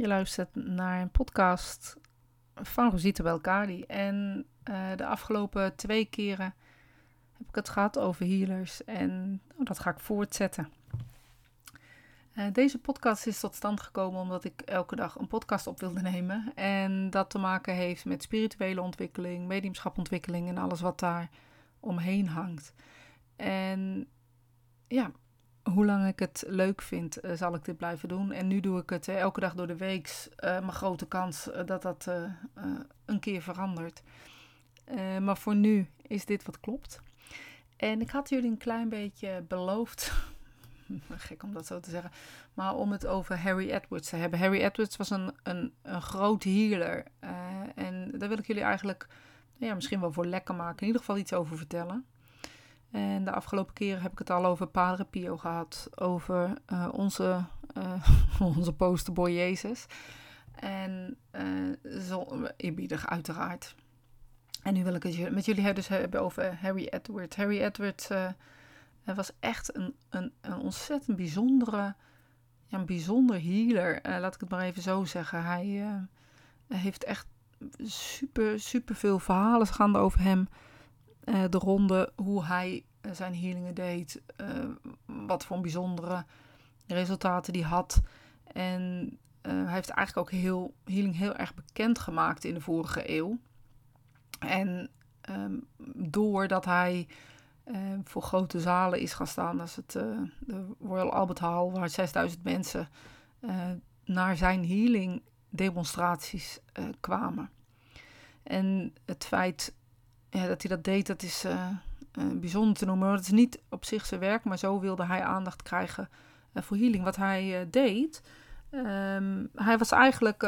Je luistert naar een podcast van Rosita Belkadi. En uh, de afgelopen twee keren heb ik het gehad over healers. En oh, dat ga ik voortzetten. Uh, deze podcast is tot stand gekomen omdat ik elke dag een podcast op wilde nemen. En dat te maken heeft met spirituele ontwikkeling, mediumschapontwikkeling en alles wat daar omheen hangt. En ja, hoe lang ik het leuk vind, uh, zal ik dit blijven doen. En nu doe ik het elke dag door de week. Uh, mijn grote kans dat dat een keer verandert. maar voor nu is dit wat klopt. En ik had jullie een klein beetje beloofd. Gek om dat zo te zeggen. Maar om het over Harry Edwards te hebben. Harry Edwards was een, een, een groot healer. en daar wil ik jullie eigenlijk ja, misschien wel voor lekker maken. In ieder geval iets over vertellen. En de afgelopen keren heb ik het al over Padre Pio gehad. Over uh, onze, uh, onze posterboy Jezus. En uh, zo eerbiedig uiteraard. En nu wil ik het met jullie dus hebben over Harry Edwards. Harry Edwards was echt een, een, een ontzettend bijzondere, ja, bijzonder healer. laat ik het maar even zo zeggen. Hij heeft echt super, super veel verhalen gaande over hem. Uh, de ronde hoe hij uh, zijn healingen deed, uh, wat voor bijzondere resultaten die had. En hij heeft eigenlijk ook heel, healing heel erg bekend gemaakt in de vorige eeuw. En um, doordat hij voor grote zalen is gaan staan, dat is het de Royal Albert Hall, waar 6000 mensen naar zijn healing demonstraties kwamen. En het feit ja, dat hij dat deed, dat is uh, uh, bijzonder te noemen. Dat is niet op zich zijn werk, maar zo wilde hij aandacht krijgen uh, voor healing. Wat hij deed, um, hij was eigenlijk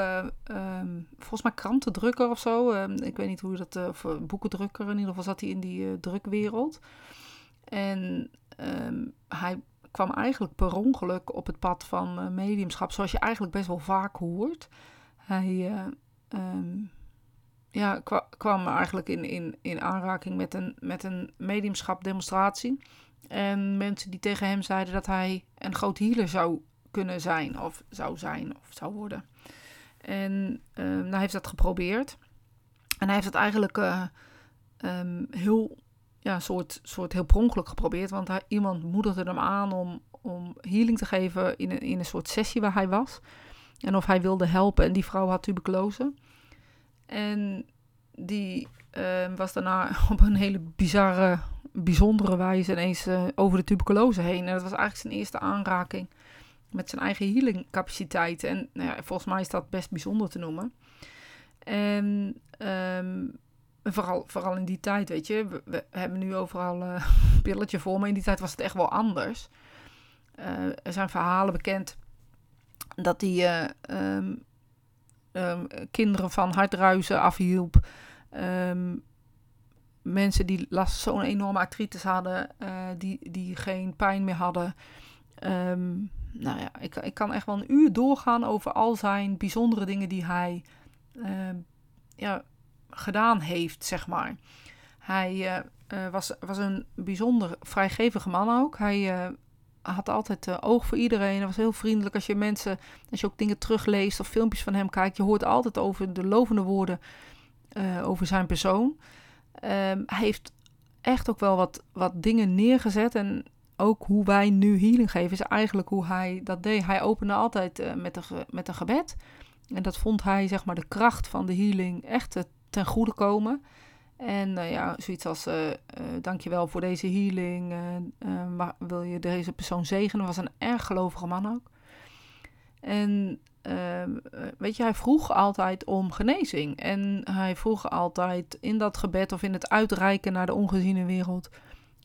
um, volgens mij krantendrukker of zo. Um, ik weet niet hoe dat, of boekendrukker, in ieder geval zat hij in die drukwereld. En hij kwam eigenlijk per ongeluk op het pad van mediumschap, zoals je eigenlijk best wel vaak hoort. Hij ja, kwam eigenlijk in, in, in aanraking met een, met een mediumschap demonstratie. En mensen die tegen hem zeiden dat hij een groot healer zou kunnen zijn, of zou zijn, of zou worden. En um, hij heeft dat geprobeerd. En hij heeft het eigenlijk uh, um, heel, ja, soort, soort heel pronkelijk geprobeerd. Want hij, iemand moedigde hem aan om, om healing te geven in een, in een soort sessie waar hij was. En of hij wilde helpen. En die vrouw had tuberculose. En die uh, was daarna op een hele bizarre, bijzondere wijze ineens uh, over de tuberculose heen. En dat was eigenlijk zijn eerste aanraking met zijn eigen healing capaciteit. En nou ja, volgens mij is dat best bijzonder te noemen. En um, vooral, vooral in die tijd, weet je, we, hebben nu overal uh, een pilletje voor, maar in die tijd was het echt wel anders. Uh, er zijn verhalen bekend dat uh, um, um, kinderen van hartruizen afhielp. Um, mensen die last zo'n enorme artritis hadden, uh, die, die geen pijn meer hadden. Um, nou ja, ik, ik kan echt wel een uur doorgaan over al zijn bijzondere dingen die hij ja, gedaan heeft, zeg maar. Hij uh, was, was een bijzonder vrijgevige man ook. Hij had altijd uh, oog voor iedereen. Hij was heel vriendelijk. Als je mensen, als je ook dingen terugleest of filmpjes van hem kijkt, je hoort altijd over de lovende woorden uh, over zijn persoon. Um, hij heeft echt ook wel wat, wat dingen neergezet. En ook hoe wij nu healing geven, is eigenlijk hoe hij dat deed. Hij opende altijd uh, met, een, met een gebed. En dat vond hij, zeg maar, de kracht van de healing echt ten goede komen. En uh, ja, zoiets als, uh, uh, dankjewel voor deze healing, maar wil je deze persoon zegenen? was een erg gelovige man ook. En weet je, hij vroeg altijd om genezing. En hij vroeg altijd in dat gebed of in het uitreiken naar de ongeziene wereld,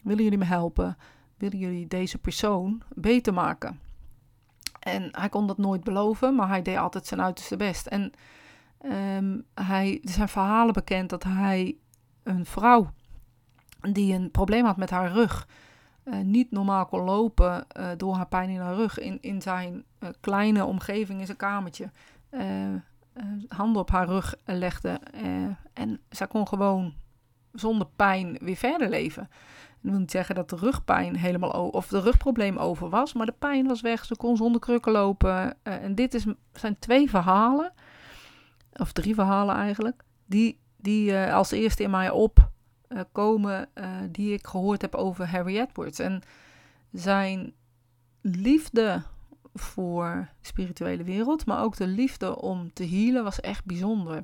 willen jullie me helpen? Willen jullie deze persoon beter maken? En hij kon dat nooit beloven, maar hij deed altijd zijn uiterste best. En um, hij, zijn verhalen bekend dat hij een vrouw die een probleem had met haar rug. Uh, niet normaal kon lopen uh, door haar pijn in haar rug. In, in zijn uh, kleine omgeving, in zijn kamertje. handen op haar rug legde. en zij kon gewoon zonder pijn weer verder leven. Ik wil niet zeggen dat de rugpijn helemaal of de rugprobleem over was, maar de pijn was weg. Ze kon zonder krukken lopen. En dit is, zijn twee verhalen, of drie verhalen eigenlijk, die, die uh, als eerste in mij opkomen, uh, die ik gehoord heb over Harry Edwards. En zijn liefde voor de spirituele wereld, maar ook de liefde om te healen was echt bijzonder.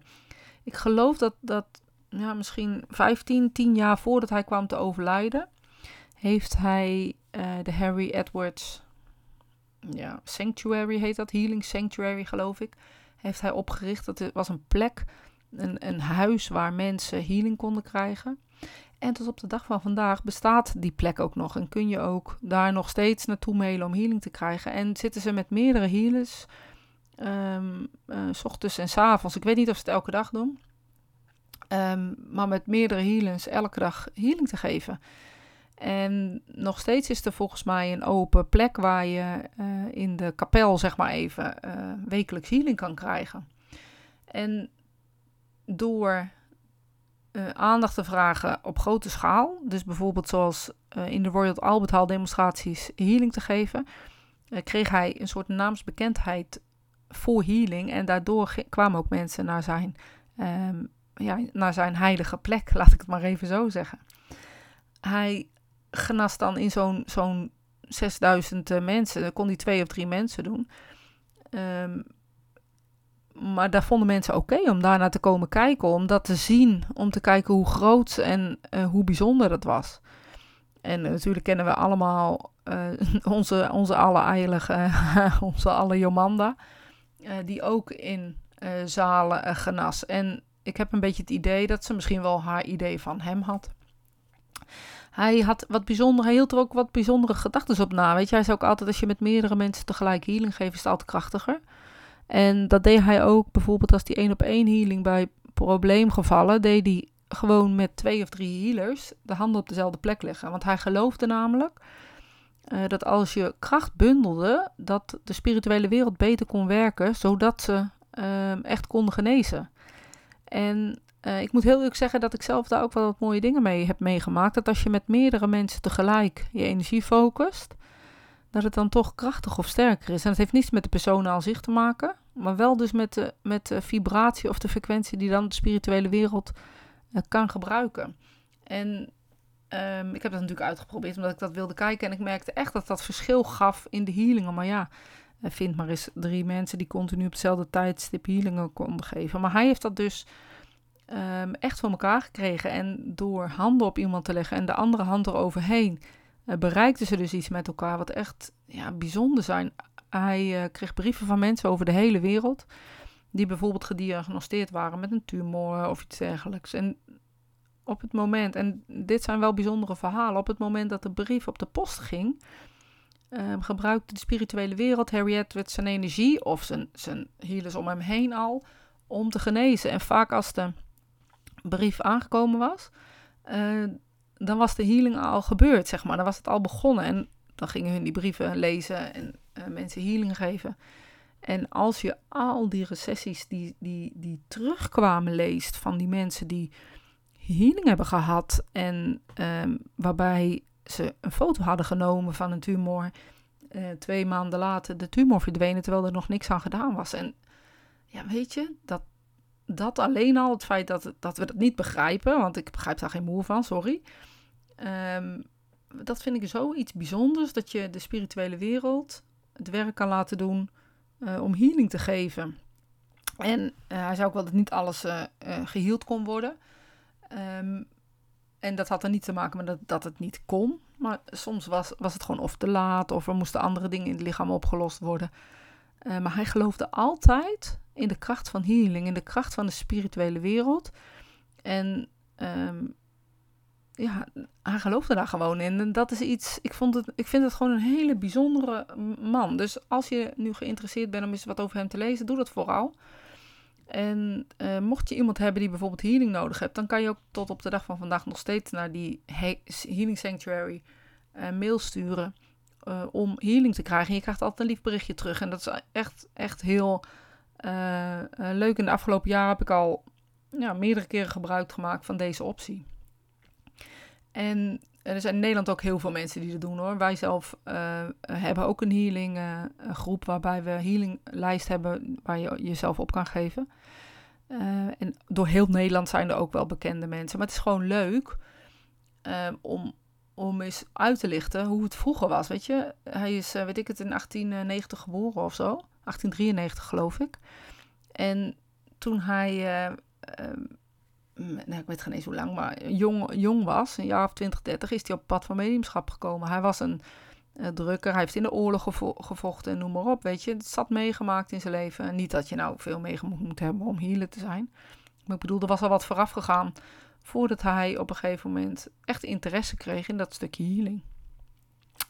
Ik geloof dat, dat ja, misschien 15, 10 jaar voordat hij kwam te overlijden, heeft hij de Harry Edwards ja, Sanctuary heet dat, Healing Sanctuary geloof ik, heeft hij opgericht. Dat was een plek, een, huis waar mensen healing konden krijgen. En tot op de dag van vandaag bestaat die plek ook nog. En kun je ook daar nog steeds naartoe mailen om healing te krijgen. En zitten ze met meerdere healers, uh, s ochtends en avonds. Ik weet niet of ze het elke dag doen. Um, maar met meerdere healers elke dag healing te geven. En nog steeds is er volgens mij een open plek waar je uh, in de kapel, zeg maar even, uh, wekelijks healing kan krijgen. En door uh, aandacht te vragen op grote schaal, dus bijvoorbeeld zoals in de Royal Albert Hall demonstraties healing te geven, kreeg hij een soort naamsbekendheid voor healing. En daardoor kwamen ook mensen naar zijn um, ja, naar zijn heilige plek, laat ik het maar even zo zeggen. Hij genast dan in zo'n zo'n 6000 uh, mensen, dan kon hij twee of drie mensen doen. Um, maar daar vonden mensen oké om daarna te komen kijken, om dat te zien, om te kijken hoe groot en uh, hoe bijzonder dat was. En uh, natuurlijk kennen we allemaal uh, onze, onze heilige, onze alle Jomanda, die ook in zalen genas. En ik heb een beetje het idee dat ze misschien wel haar idee van hem had. Hij had wat bijzonder, hij hield er ook wat bijzondere gedachten op na. Weet je, hij zei ook altijd: als je met meerdere mensen tegelijk healing geeft, is het altijd krachtiger. En dat deed hij ook bijvoorbeeld als hij één op één healing bij probleemgevallen, deed hij gewoon met twee of drie healers de handen op dezelfde plek leggen. Want hij geloofde namelijk uh, dat als je kracht bundelde, dat de spirituele wereld beter kon werken, zodat ze uh, echt konden genezen. En uh, ik moet heel eerlijk zeggen dat ik zelf daar ook wel wat mooie dingen mee heb meegemaakt. Dat als je met meerdere mensen tegelijk je energie focust, dat het dan toch krachtig of sterker is. En dat heeft niets met de persoon aan zich te maken, maar wel dus met de, met vibratie of de frequentie die dan de spirituele wereld uh, kan gebruiken. En um, ik heb dat natuurlijk uitgeprobeerd omdat ik dat wilde kijken. En ik merkte echt dat dat verschil gaf in de healingen. Maar ja, uh, vind maar eens drie mensen die continu op hetzelfde tijdstip healingen konden geven. Maar hij heeft dat dus um, echt voor elkaar gekregen. En door handen op iemand te leggen en de andere hand eroverheen, bereikten ze dus iets met elkaar wat echt ja, bijzonder zijn. Hij uh, kreeg brieven van mensen over de hele wereld, die bijvoorbeeld gediagnosteerd waren met een tumor of iets dergelijks. En op het moment, en dit zijn wel bijzondere verhalen, op het moment dat de brief op de post ging, uh, gebruikte de spirituele wereld Harry Edwards zijn energie of zijn, zijn healers om hem heen al om te genezen. En vaak als de brief aangekomen was, dan was de healing al gebeurd, zeg maar. Dan was het al begonnen. En dan gingen hun die brieven lezen en uh, mensen healing geven. En als je al die recessies die, die, die terugkwamen leest van die mensen die healing hebben gehad en um, waarbij ze een foto hadden genomen van een tumor, uh, twee maanden later de tumor verdwenen terwijl er nog niks aan gedaan was. En ja, weet je, dat, dat alleen al, het feit dat, dat we dat niet begrijpen, want ik begrijp daar geen moer van, sorry. Um, dat vind ik zoiets bijzonders, dat je de spirituele wereld het werk kan laten doen uh, om healing te geven. En uh, hij zei ook wel dat niet alles uh, geheeld kon worden. Um, en dat had er niet te maken met dat, dat het niet kon. Maar soms was, was het gewoon of te laat, of er moesten andere dingen in het lichaam opgelost worden. maar hij geloofde altijd in de kracht van healing, in de kracht van de spirituele wereld. En um, ja, hij geloofde daar gewoon in. En dat is iets, ik, vond het, ik vind het gewoon een hele bijzondere man. Dus als je nu geïnteresseerd bent om eens wat over hem te lezen, doe dat vooral. En uh, mocht je iemand hebben die bijvoorbeeld healing nodig hebt, dan kan je ook tot op de dag van vandaag nog steeds naar die Healing Sanctuary uh, mail sturen uh, om healing te krijgen. En je krijgt altijd een lief berichtje terug. En dat is echt, echt heel leuk. In de afgelopen jaren heb ik al ja, meerdere keren gebruik gemaakt van deze optie. En er zijn in Nederland ook heel veel mensen die dat doen hoor. Wij zelf uh, hebben ook een healing uh, groep waarbij we healinglijst hebben waar je jezelf op kan geven. Uh, en door heel Nederland zijn er ook wel bekende mensen. Maar het is gewoon leuk om, om eens uit te lichten hoe het vroeger was. Weet je, hij is, weet ik het, in 1890 geboren of zo. 1893 geloof ik. En toen hij nou, ik weet geen eens hoe lang, maar jong, jong was, een jaar of 20, 30, is hij op pad van mediumschap gekomen. Hij was een uh, drukker, hij heeft in de oorlog gevo gevochten en noem maar op, weet je. Het zat meegemaakt in zijn leven. En niet dat je nou veel meegemaakt moet hebben om healer te zijn. Maar ik bedoel, er was al wat vooraf gegaan voordat hij op een gegeven moment echt interesse kreeg in dat stukje healing.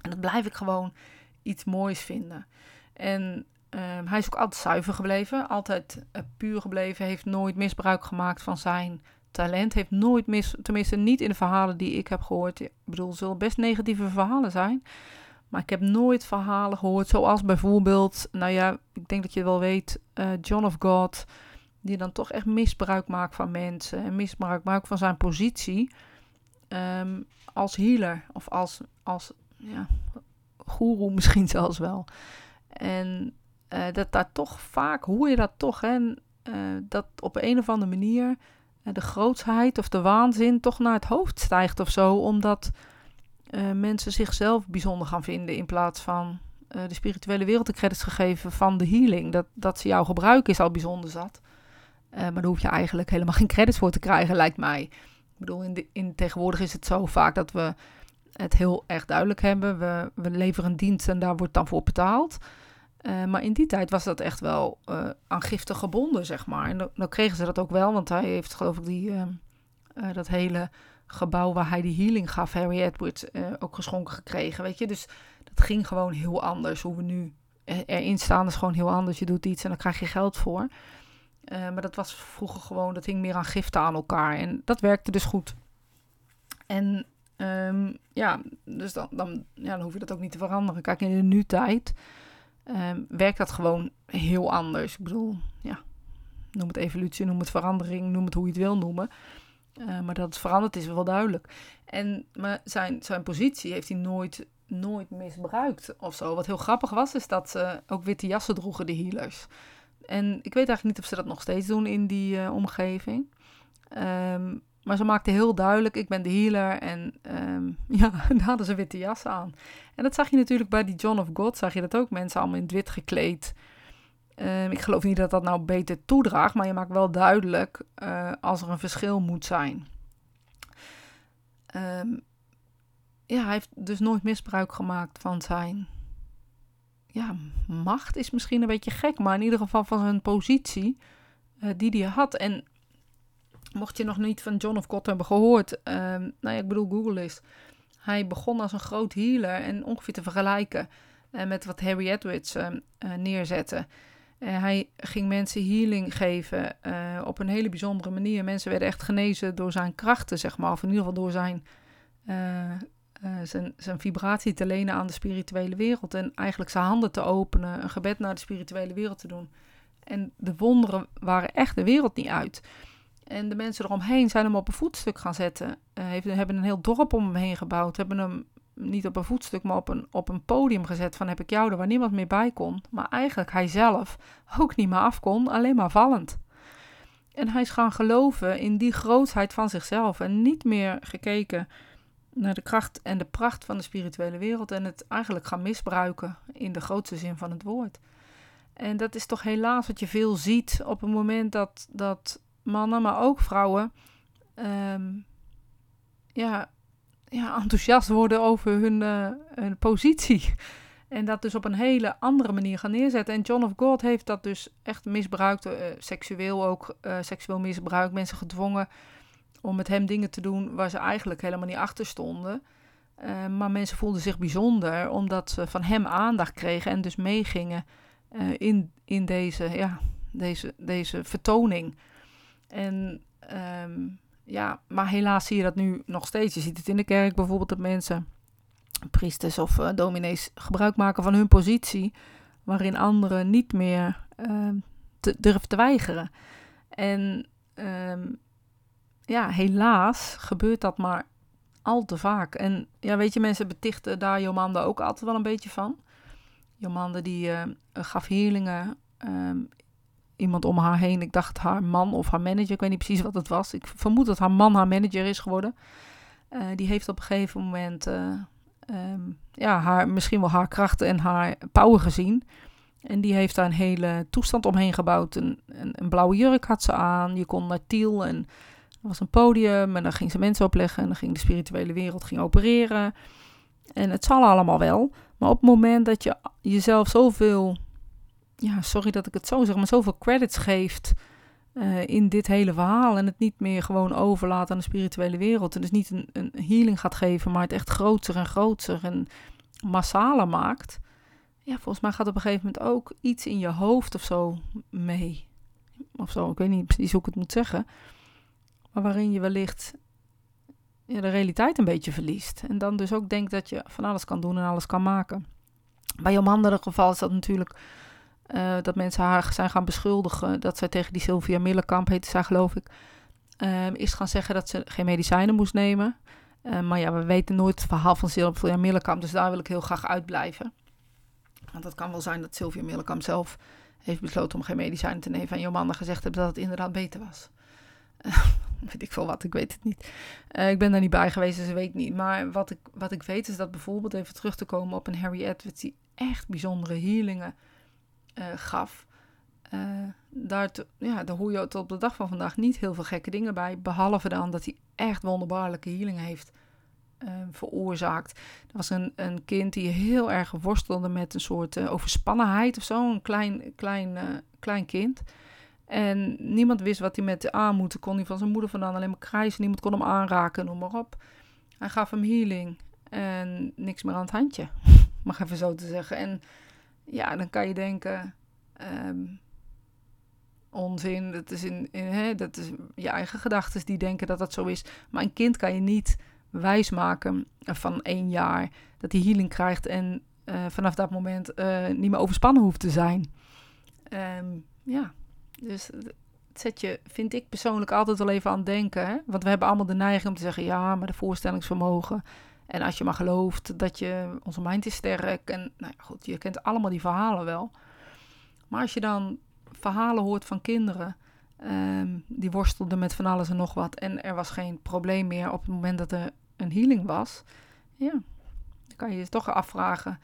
En dat blijf ik gewoon iets moois vinden. En Um, hij is ook altijd zuiver gebleven, altijd uh, puur gebleven, heeft nooit misbruik gemaakt van zijn talent, heeft nooit mis, tenminste niet in de verhalen die ik heb gehoord. Ik bedoel, er zullen best negatieve verhalen zijn, maar ik heb nooit verhalen gehoord zoals bijvoorbeeld, nou ja, ik denk dat je wel weet, uh, John of God, die dan toch echt misbruik maakt van mensen en misbruik maakt van zijn positie um, als healer of als, als ja, goeroe misschien zelfs wel. En uh, dat daar toch vaak, hoe je dat toch, hè, uh, dat op een of andere manier uh, de grootsheid of de waanzin toch naar het hoofd stijgt of zo, omdat mensen zichzelf bijzonder gaan vinden in plaats van de spirituele wereld de credits gegeven van de healing. Dat, dat ze jou gebruiken is al bijzonder zat. maar daar hoef je eigenlijk helemaal geen credits voor te krijgen, lijkt mij. Ik bedoel, in, de, in tegenwoordig is het zo vaak dat we het heel erg duidelijk hebben. We, we leveren dienst en daar wordt dan voor betaald. Uh, maar in die tijd was dat echt wel uh, aan giften gebonden, zeg maar. En dan, kregen ze dat ook wel, want hij heeft geloof ik die, uh, dat hele gebouw waar hij die healing gaf, Harry Edwards, ook geschonken gekregen, weet je. Dus dat ging gewoon heel anders. Hoe we nu erin staan is gewoon heel anders. Je doet iets en dan krijg je geld voor. maar dat was vroeger gewoon, dat hing meer aan giften aan elkaar. En dat werkte dus goed. En um, ja, dus dan, dan, ja, dan hoef je dat ook niet te veranderen. Kijk, in de nu-tijd um, werkt dat gewoon heel anders. Ik bedoel, ja, noem het evolutie, noem het verandering, noem het hoe je het wil noemen. Uh, maar dat het veranderd is wel duidelijk. En maar zijn, zijn positie heeft hij nooit, nooit misbruikt of zo. Wat heel grappig was, is dat ze ook witte jassen droegen, de healers. En ik weet eigenlijk niet of ze dat nog steeds doen in die uh, omgeving. Um, maar ze maakte heel duidelijk, ik ben de healer. En um, ja, dan hadden ze witte jas aan. En dat zag je natuurlijk bij die John of God, zag je dat ook. Mensen allemaal in het wit gekleed. Um, ik geloof niet dat dat nou beter toedraagt, maar je maakt wel duidelijk uh, als er een verschil moet zijn. Um, ja, hij heeft dus nooit misbruik gemaakt van zijn ja, macht is misschien een beetje gek, maar in ieder geval van zijn positie uh, die hij had. En Mocht je nog niet van John of God hebben gehoord, uh, nou ja, ik bedoel, Google is. Hij begon als een groot healer en ongeveer te vergelijken uh, met wat Harry Edwards uh, neerzette. hij ging mensen healing geven op een hele bijzondere manier. Mensen werden echt genezen door zijn krachten, zeg maar. Of in ieder geval door zijn, zijn, zijn vibratie te lenen aan de spirituele wereld. En eigenlijk zijn handen te openen, een gebed naar de spirituele wereld te doen. En de wonderen waren echt de wereld niet uit. En de mensen eromheen zijn hem op een voetstuk gaan zetten. Uh, hebben een heel dorp om hem heen gebouwd. Hebben hem niet op een voetstuk, maar op een, op een podium gezet van heb ik jou er, waar niemand meer bij kon. Maar eigenlijk hij zelf ook niet meer af kon, alleen maar vallend. En hij is gaan geloven in die grootheid van zichzelf en niet meer gekeken naar de kracht en de pracht van de spirituele wereld en het eigenlijk gaan misbruiken in de grootste zin van het woord. En dat is toch helaas wat je veel ziet op het moment dat, dat mannen, maar ook vrouwen, um, ja, ja, enthousiast worden over hun, uh, hun positie. En dat dus op een hele andere manier gaan neerzetten. En John of God heeft dat dus echt misbruikt, uh, seksueel ook, uh, seksueel misbruik, mensen gedwongen om met hem dingen te doen waar ze eigenlijk helemaal niet achter stonden. maar mensen voelden zich bijzonder omdat ze van hem aandacht kregen en dus meegingen in, in deze, ja, deze, deze vertoning. En um, ja, maar helaas zie je dat nu nog steeds. Je ziet het in de kerk bijvoorbeeld dat mensen, priesters of uh, dominees, gebruik maken van hun positie, waarin anderen niet meer te, durven te weigeren. En um, ja, helaas gebeurt dat maar al te vaak. En ja, weet je, mensen betichten daar Jomanda ook altijd wel een beetje van. Jomanda die gaf healingen. Um, iemand om haar heen, ik dacht haar man of haar manager, ik weet niet precies wat het was. Ik vermoed dat haar man haar manager is geworden. Uh, die heeft op een gegeven moment uh, um, ja, haar, misschien wel haar krachten en haar power gezien. En die heeft daar een hele toestand omheen gebouwd. Een, een, een blauwe jurk had ze aan. Je kon naar Tiel en er was een podium. En dan ging ze mensen opleggen. En dan ging de spirituele wereld ging opereren. En het zal allemaal wel. Maar op het moment dat je jezelf zoveel... Ja, sorry dat ik het zo zeg, maar zoveel credits geeft... Uh, in dit hele verhaal. En het niet meer gewoon overlaat aan de spirituele wereld. En dus niet een, een healing gaat geven, maar het echt groter en groter en massaler maakt ja, volgens mij gaat op een gegeven moment ook iets in je hoofd of zo mee. Of zo, ik weet niet precies hoe ik het moet zeggen. Maar waarin je wellicht ja, de realiteit een beetje verliest. En dan dus ook denkt dat je van alles kan doen en alles kan maken. Bij jouw andere geval is dat natuurlijk uh, dat mensen haar zijn gaan beschuldigen. Dat zij tegen die Sylvia Millenkamp, heette zij geloof ik, uh, is gaan zeggen dat ze geen medicijnen moest nemen. Uh, maar ja, we weten nooit het verhaal van Sylvia Millenkamp, dus daar wil ik heel graag uitblijven. Want het kan wel zijn dat Sylvia Millekamp zelf heeft besloten om geen medicijnen te nemen. En Jomanda gezegd heeft dat het inderdaad beter was. Weet ik veel wat, ik weet het niet. Uh, ik ben daar niet bij geweest, dus ik weet niet. Maar wat ik, wat ik weet is dat bijvoorbeeld, even terug te komen op een Harry Edwards, die echt bijzondere healingen uh, gaf. daar, te, ja, daar hoor je tot op de dag van vandaag niet heel veel gekke dingen bij. Behalve dan dat hij echt wonderbaarlijke healingen heeft uh, veroorzaakt. Er was een, een kind die heel erg worstelde met een soort overspannenheid of zo. Een klein, klein, klein kind. En niemand wist wat hij met aan moest. Kon hij van zijn moeder vandaan alleen maar krijsen. Niemand kon hem aanraken, noem maar op. Hij gaf hem healing. En niks meer aan het handje. Mag even zo te zeggen. En ja, dan kan je denken... Um, onzin, dat is, in, hè, dat is je eigen gedachten die denken dat dat zo is. Maar een kind kan je niet wijsmaken van één jaar. Dat hij healing krijgt en uh, vanaf dat moment uh, niet meer overspannen hoeft te zijn. Um, ja, dus zet je, vind ik persoonlijk, altijd wel even aan het denken. Want we hebben allemaal de neiging om te zeggen, ja, maar de voorstellingsvermogen. En als je maar gelooft dat je, onze mind is sterk. En nou ja, goed, je kent allemaal die verhalen wel. Maar als je dan verhalen hoort van kinderen um, die worstelden met van alles en nog wat. En er was geen probleem meer op het moment dat er een healing was, ja, dan kan je je toch afvragen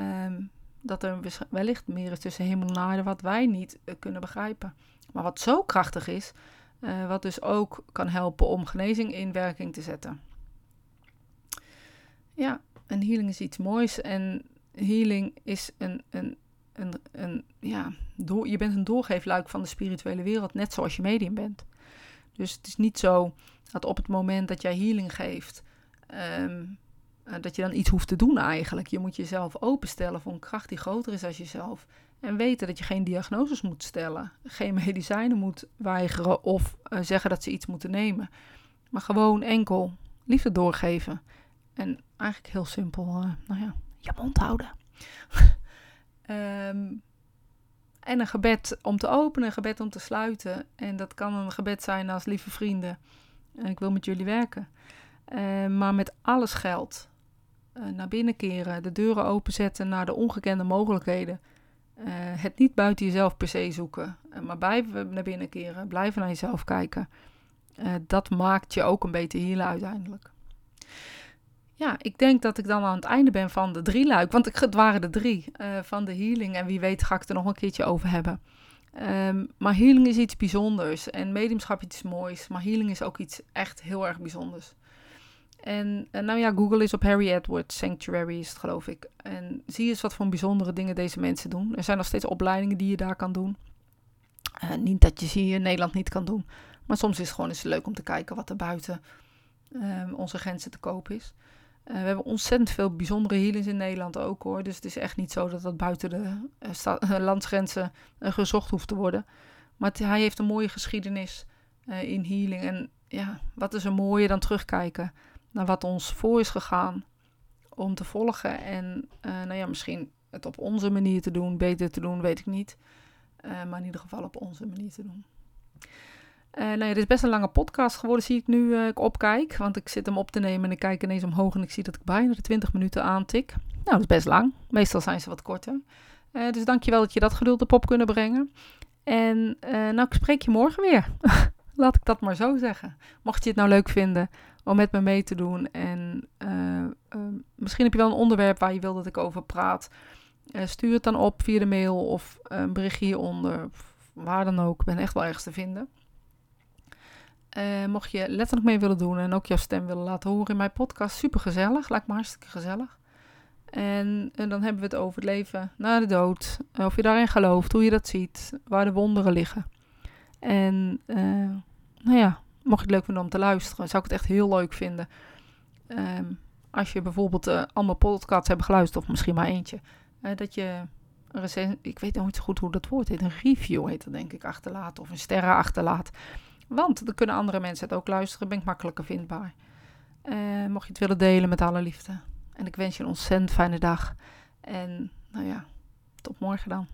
um, dat er wellicht meer is tussen hemel en aarde wat wij niet uh, kunnen begrijpen. Maar wat zo krachtig is, uh, wat dus ook kan helpen om genezing in werking te zetten. Ja, een healing is iets moois en healing is een, een, een, een ja, door, je bent een doorgeefluik van de spirituele wereld, net zoals je medium bent. Dus het is niet zo dat op het moment dat jij healing geeft, um, dat je dan iets hoeft te doen eigenlijk. Je moet jezelf openstellen voor een kracht die groter is dan jezelf. En weten dat je geen diagnoses moet stellen, geen medicijnen moet weigeren of uh, zeggen dat ze iets moeten nemen. Maar gewoon enkel liefde doorgeven. En eigenlijk heel simpel, uh, nou ja, je mond houden. um, en een gebed om te openen, een gebed om te sluiten. En dat kan een gebed zijn als lieve vrienden. Ik wil met jullie werken. Uh, maar met alles geld. Naar binnen keren, de deuren openzetten naar de ongekende mogelijkheden. Het niet buiten jezelf per se zoeken, maar blijven naar binnen keren, blijven naar jezelf kijken. dat maakt je ook een beter hielen uiteindelijk. Ja, ik denk dat ik dan aan het einde ben van de drie luik. Want het waren de drie van de healing. En wie weet ga ik er nog een keertje over hebben. Um, maar healing is iets bijzonders en mediumschap iets moois. Maar healing is ook iets echt heel erg bijzonders. En, en, nou ja, Google is op Harry Edwards Sanctuary, is het geloof ik. En zie eens wat voor bijzondere dingen deze mensen doen. Er zijn nog steeds opleidingen die je daar kan doen. Uh, niet dat je ze hier in Nederland niet kan doen. Maar soms is het gewoon eens leuk om te kijken wat er buiten um, onze grenzen te koop is. Uh, we hebben ontzettend veel bijzondere healings in Nederland ook hoor. Dus het is echt niet zo dat dat buiten de uh, landsgrenzen gezocht hoeft te worden. Maar hij heeft een mooie geschiedenis in healing. En ja, wat is er mooier dan terugkijken naar wat ons voor is gegaan om te volgen. En nou ja, misschien het op onze manier te doen, beter te doen, weet ik niet. maar in ieder geval op onze manier te doen. Uh, nou ja, is best een lange podcast geworden, zie ik nu uh, ik opkijk. Want ik zit hem op te nemen en ik kijk ineens omhoog en ik zie dat ik bijna de 20 minuten aantik. Nou, dat is best lang. Meestal zijn ze wat korter. Uh, dus dankjewel dat je dat geduld op op kunnen brengen. En nou, ik spreek je morgen weer. Laat ik dat maar zo zeggen. Mocht je het nou leuk vinden om met me mee te doen. En misschien heb je wel een onderwerp waar je wil dat ik over praat. stuur het dan op via de mail of een berichtje hieronder. Waar dan ook. Ik ben echt wel ergens te vinden. Uh, mocht je letterlijk mee willen doen en ook jouw stem willen laten horen in mijn podcast, super gezellig. Lijkt me hartstikke gezellig. En, en, dan hebben we het over het leven na de dood. Of je daarin gelooft, hoe je dat ziet, waar de wonderen liggen. En nou ja, mocht je het leuk vinden om te luisteren, zou ik het echt heel leuk vinden. Um, als je bijvoorbeeld uh, allemaal podcasts hebt geluisterd, of misschien maar eentje, dat je recent, ik weet nooit zo goed hoe dat woord heet, een review heet dat denk ik, achterlaat. Of een sterren achterlaat. Want dan kunnen andere mensen het ook luisteren, ben ik makkelijker vindbaar. Uh, mocht je het willen delen met alle liefde. En ik wens je een ontzettend fijne dag. En nou ja, tot morgen dan.